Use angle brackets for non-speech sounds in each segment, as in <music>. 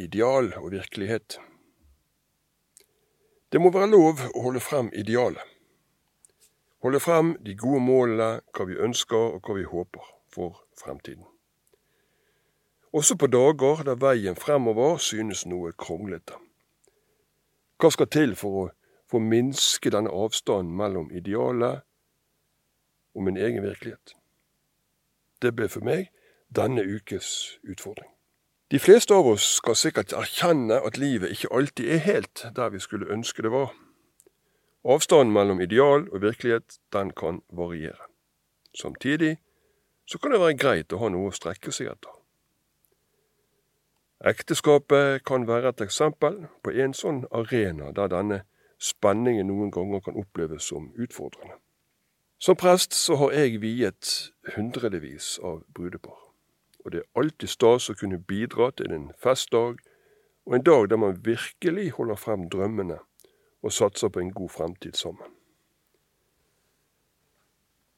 ideal og virkelighet. Det må være lov å holde frem idealet. Holde frem de gode målene, hva vi ønsker og hva vi håper for fremtiden. Også på dager der veien fremover synes noe kronglete. Hva skal til for å få minske denne avstanden mellom idealet og min egen virkelighet? Det ble for meg denne ukes utfordring. De fleste av oss skal sikkert erkjenne at livet ikke alltid er helt der vi skulle ønske det var. Avstanden mellom ideal og virkelighet, den kan variere. Samtidig så kan det være greit å ha noe å strekke seg etter. Ekteskapet kan være et eksempel på en sånn arena der denne spenningen noen ganger kan oppleves som utfordrende. Som prest så har jeg viet hundrevis av brudepar. Og det er alltid stas å kunne bidra til en festdag, og en dag der man virkelig holder frem drømmene og satser på en god fremtid sammen.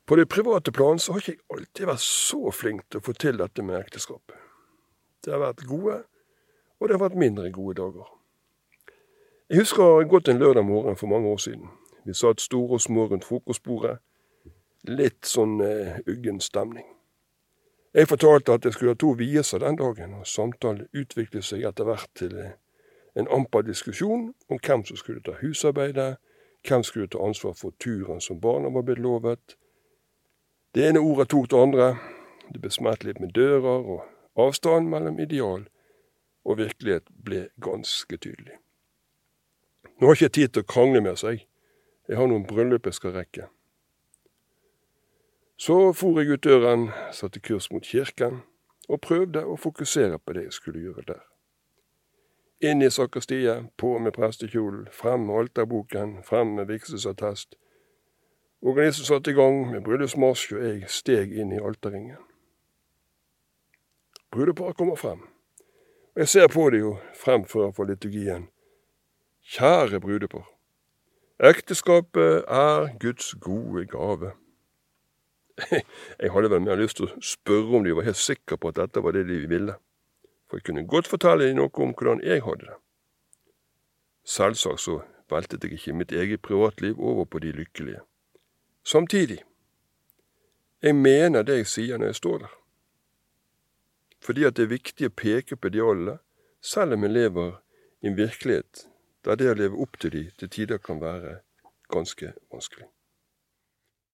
På det private plan så har ikke jeg alltid vært så flink til å få til dette med ekteskap. Det har vært gode, og det har vært mindre gode dager. Jeg husker godt en lørdag morgen for mange år siden. Vi satt store og små rundt frokostbordet litt sånn uh, uggen stemning. Jeg fortalte at jeg skulle ha to vielser den dagen, og samtalen utviklet seg etter hvert til en amper diskusjon om hvem som skulle ta husarbeidet, hvem skulle ta ansvar for turen som barna var blitt lovet. Det ene ordet tok det andre, det ble smert litt med dører, og avstanden mellom ideal og virkelighet ble ganske tydelig. Nå har jeg ikke tid til å krangle med sa jeg. Jeg har noen bryllup jeg skal rekke. Så for jeg ut døren, satte kurs mot kirken, og prøvde å fokusere på det jeg skulle gjøre der. Inn i sakristiet, på med prestekjolen, frem med alterboken, frem med vigselsattest. Organisten satte i gang med bryllupsmarsj, og jeg steg inn i alterringen. Brudeparet kommer frem, og jeg ser på det jo fremfor for liturgien. Kjære brudepar. Ekteskapet er Guds gode gave. <laughs> Jeg hadde vel mer lyst til å spørre om de var helt sikre på at dette var det de ville, for jeg kunne godt fortelle dem noe om hvordan jeg hadde det. Selvsagt så veltet jeg ikke mitt eget privatliv over på de lykkelige. Samtidig, jeg mener det jeg sier når jeg står der. Fordi at det er viktig å peke på idealene, selv om jeg lever i en virkelighet der det å leve opp til de til tider kan være ganske vanskelig.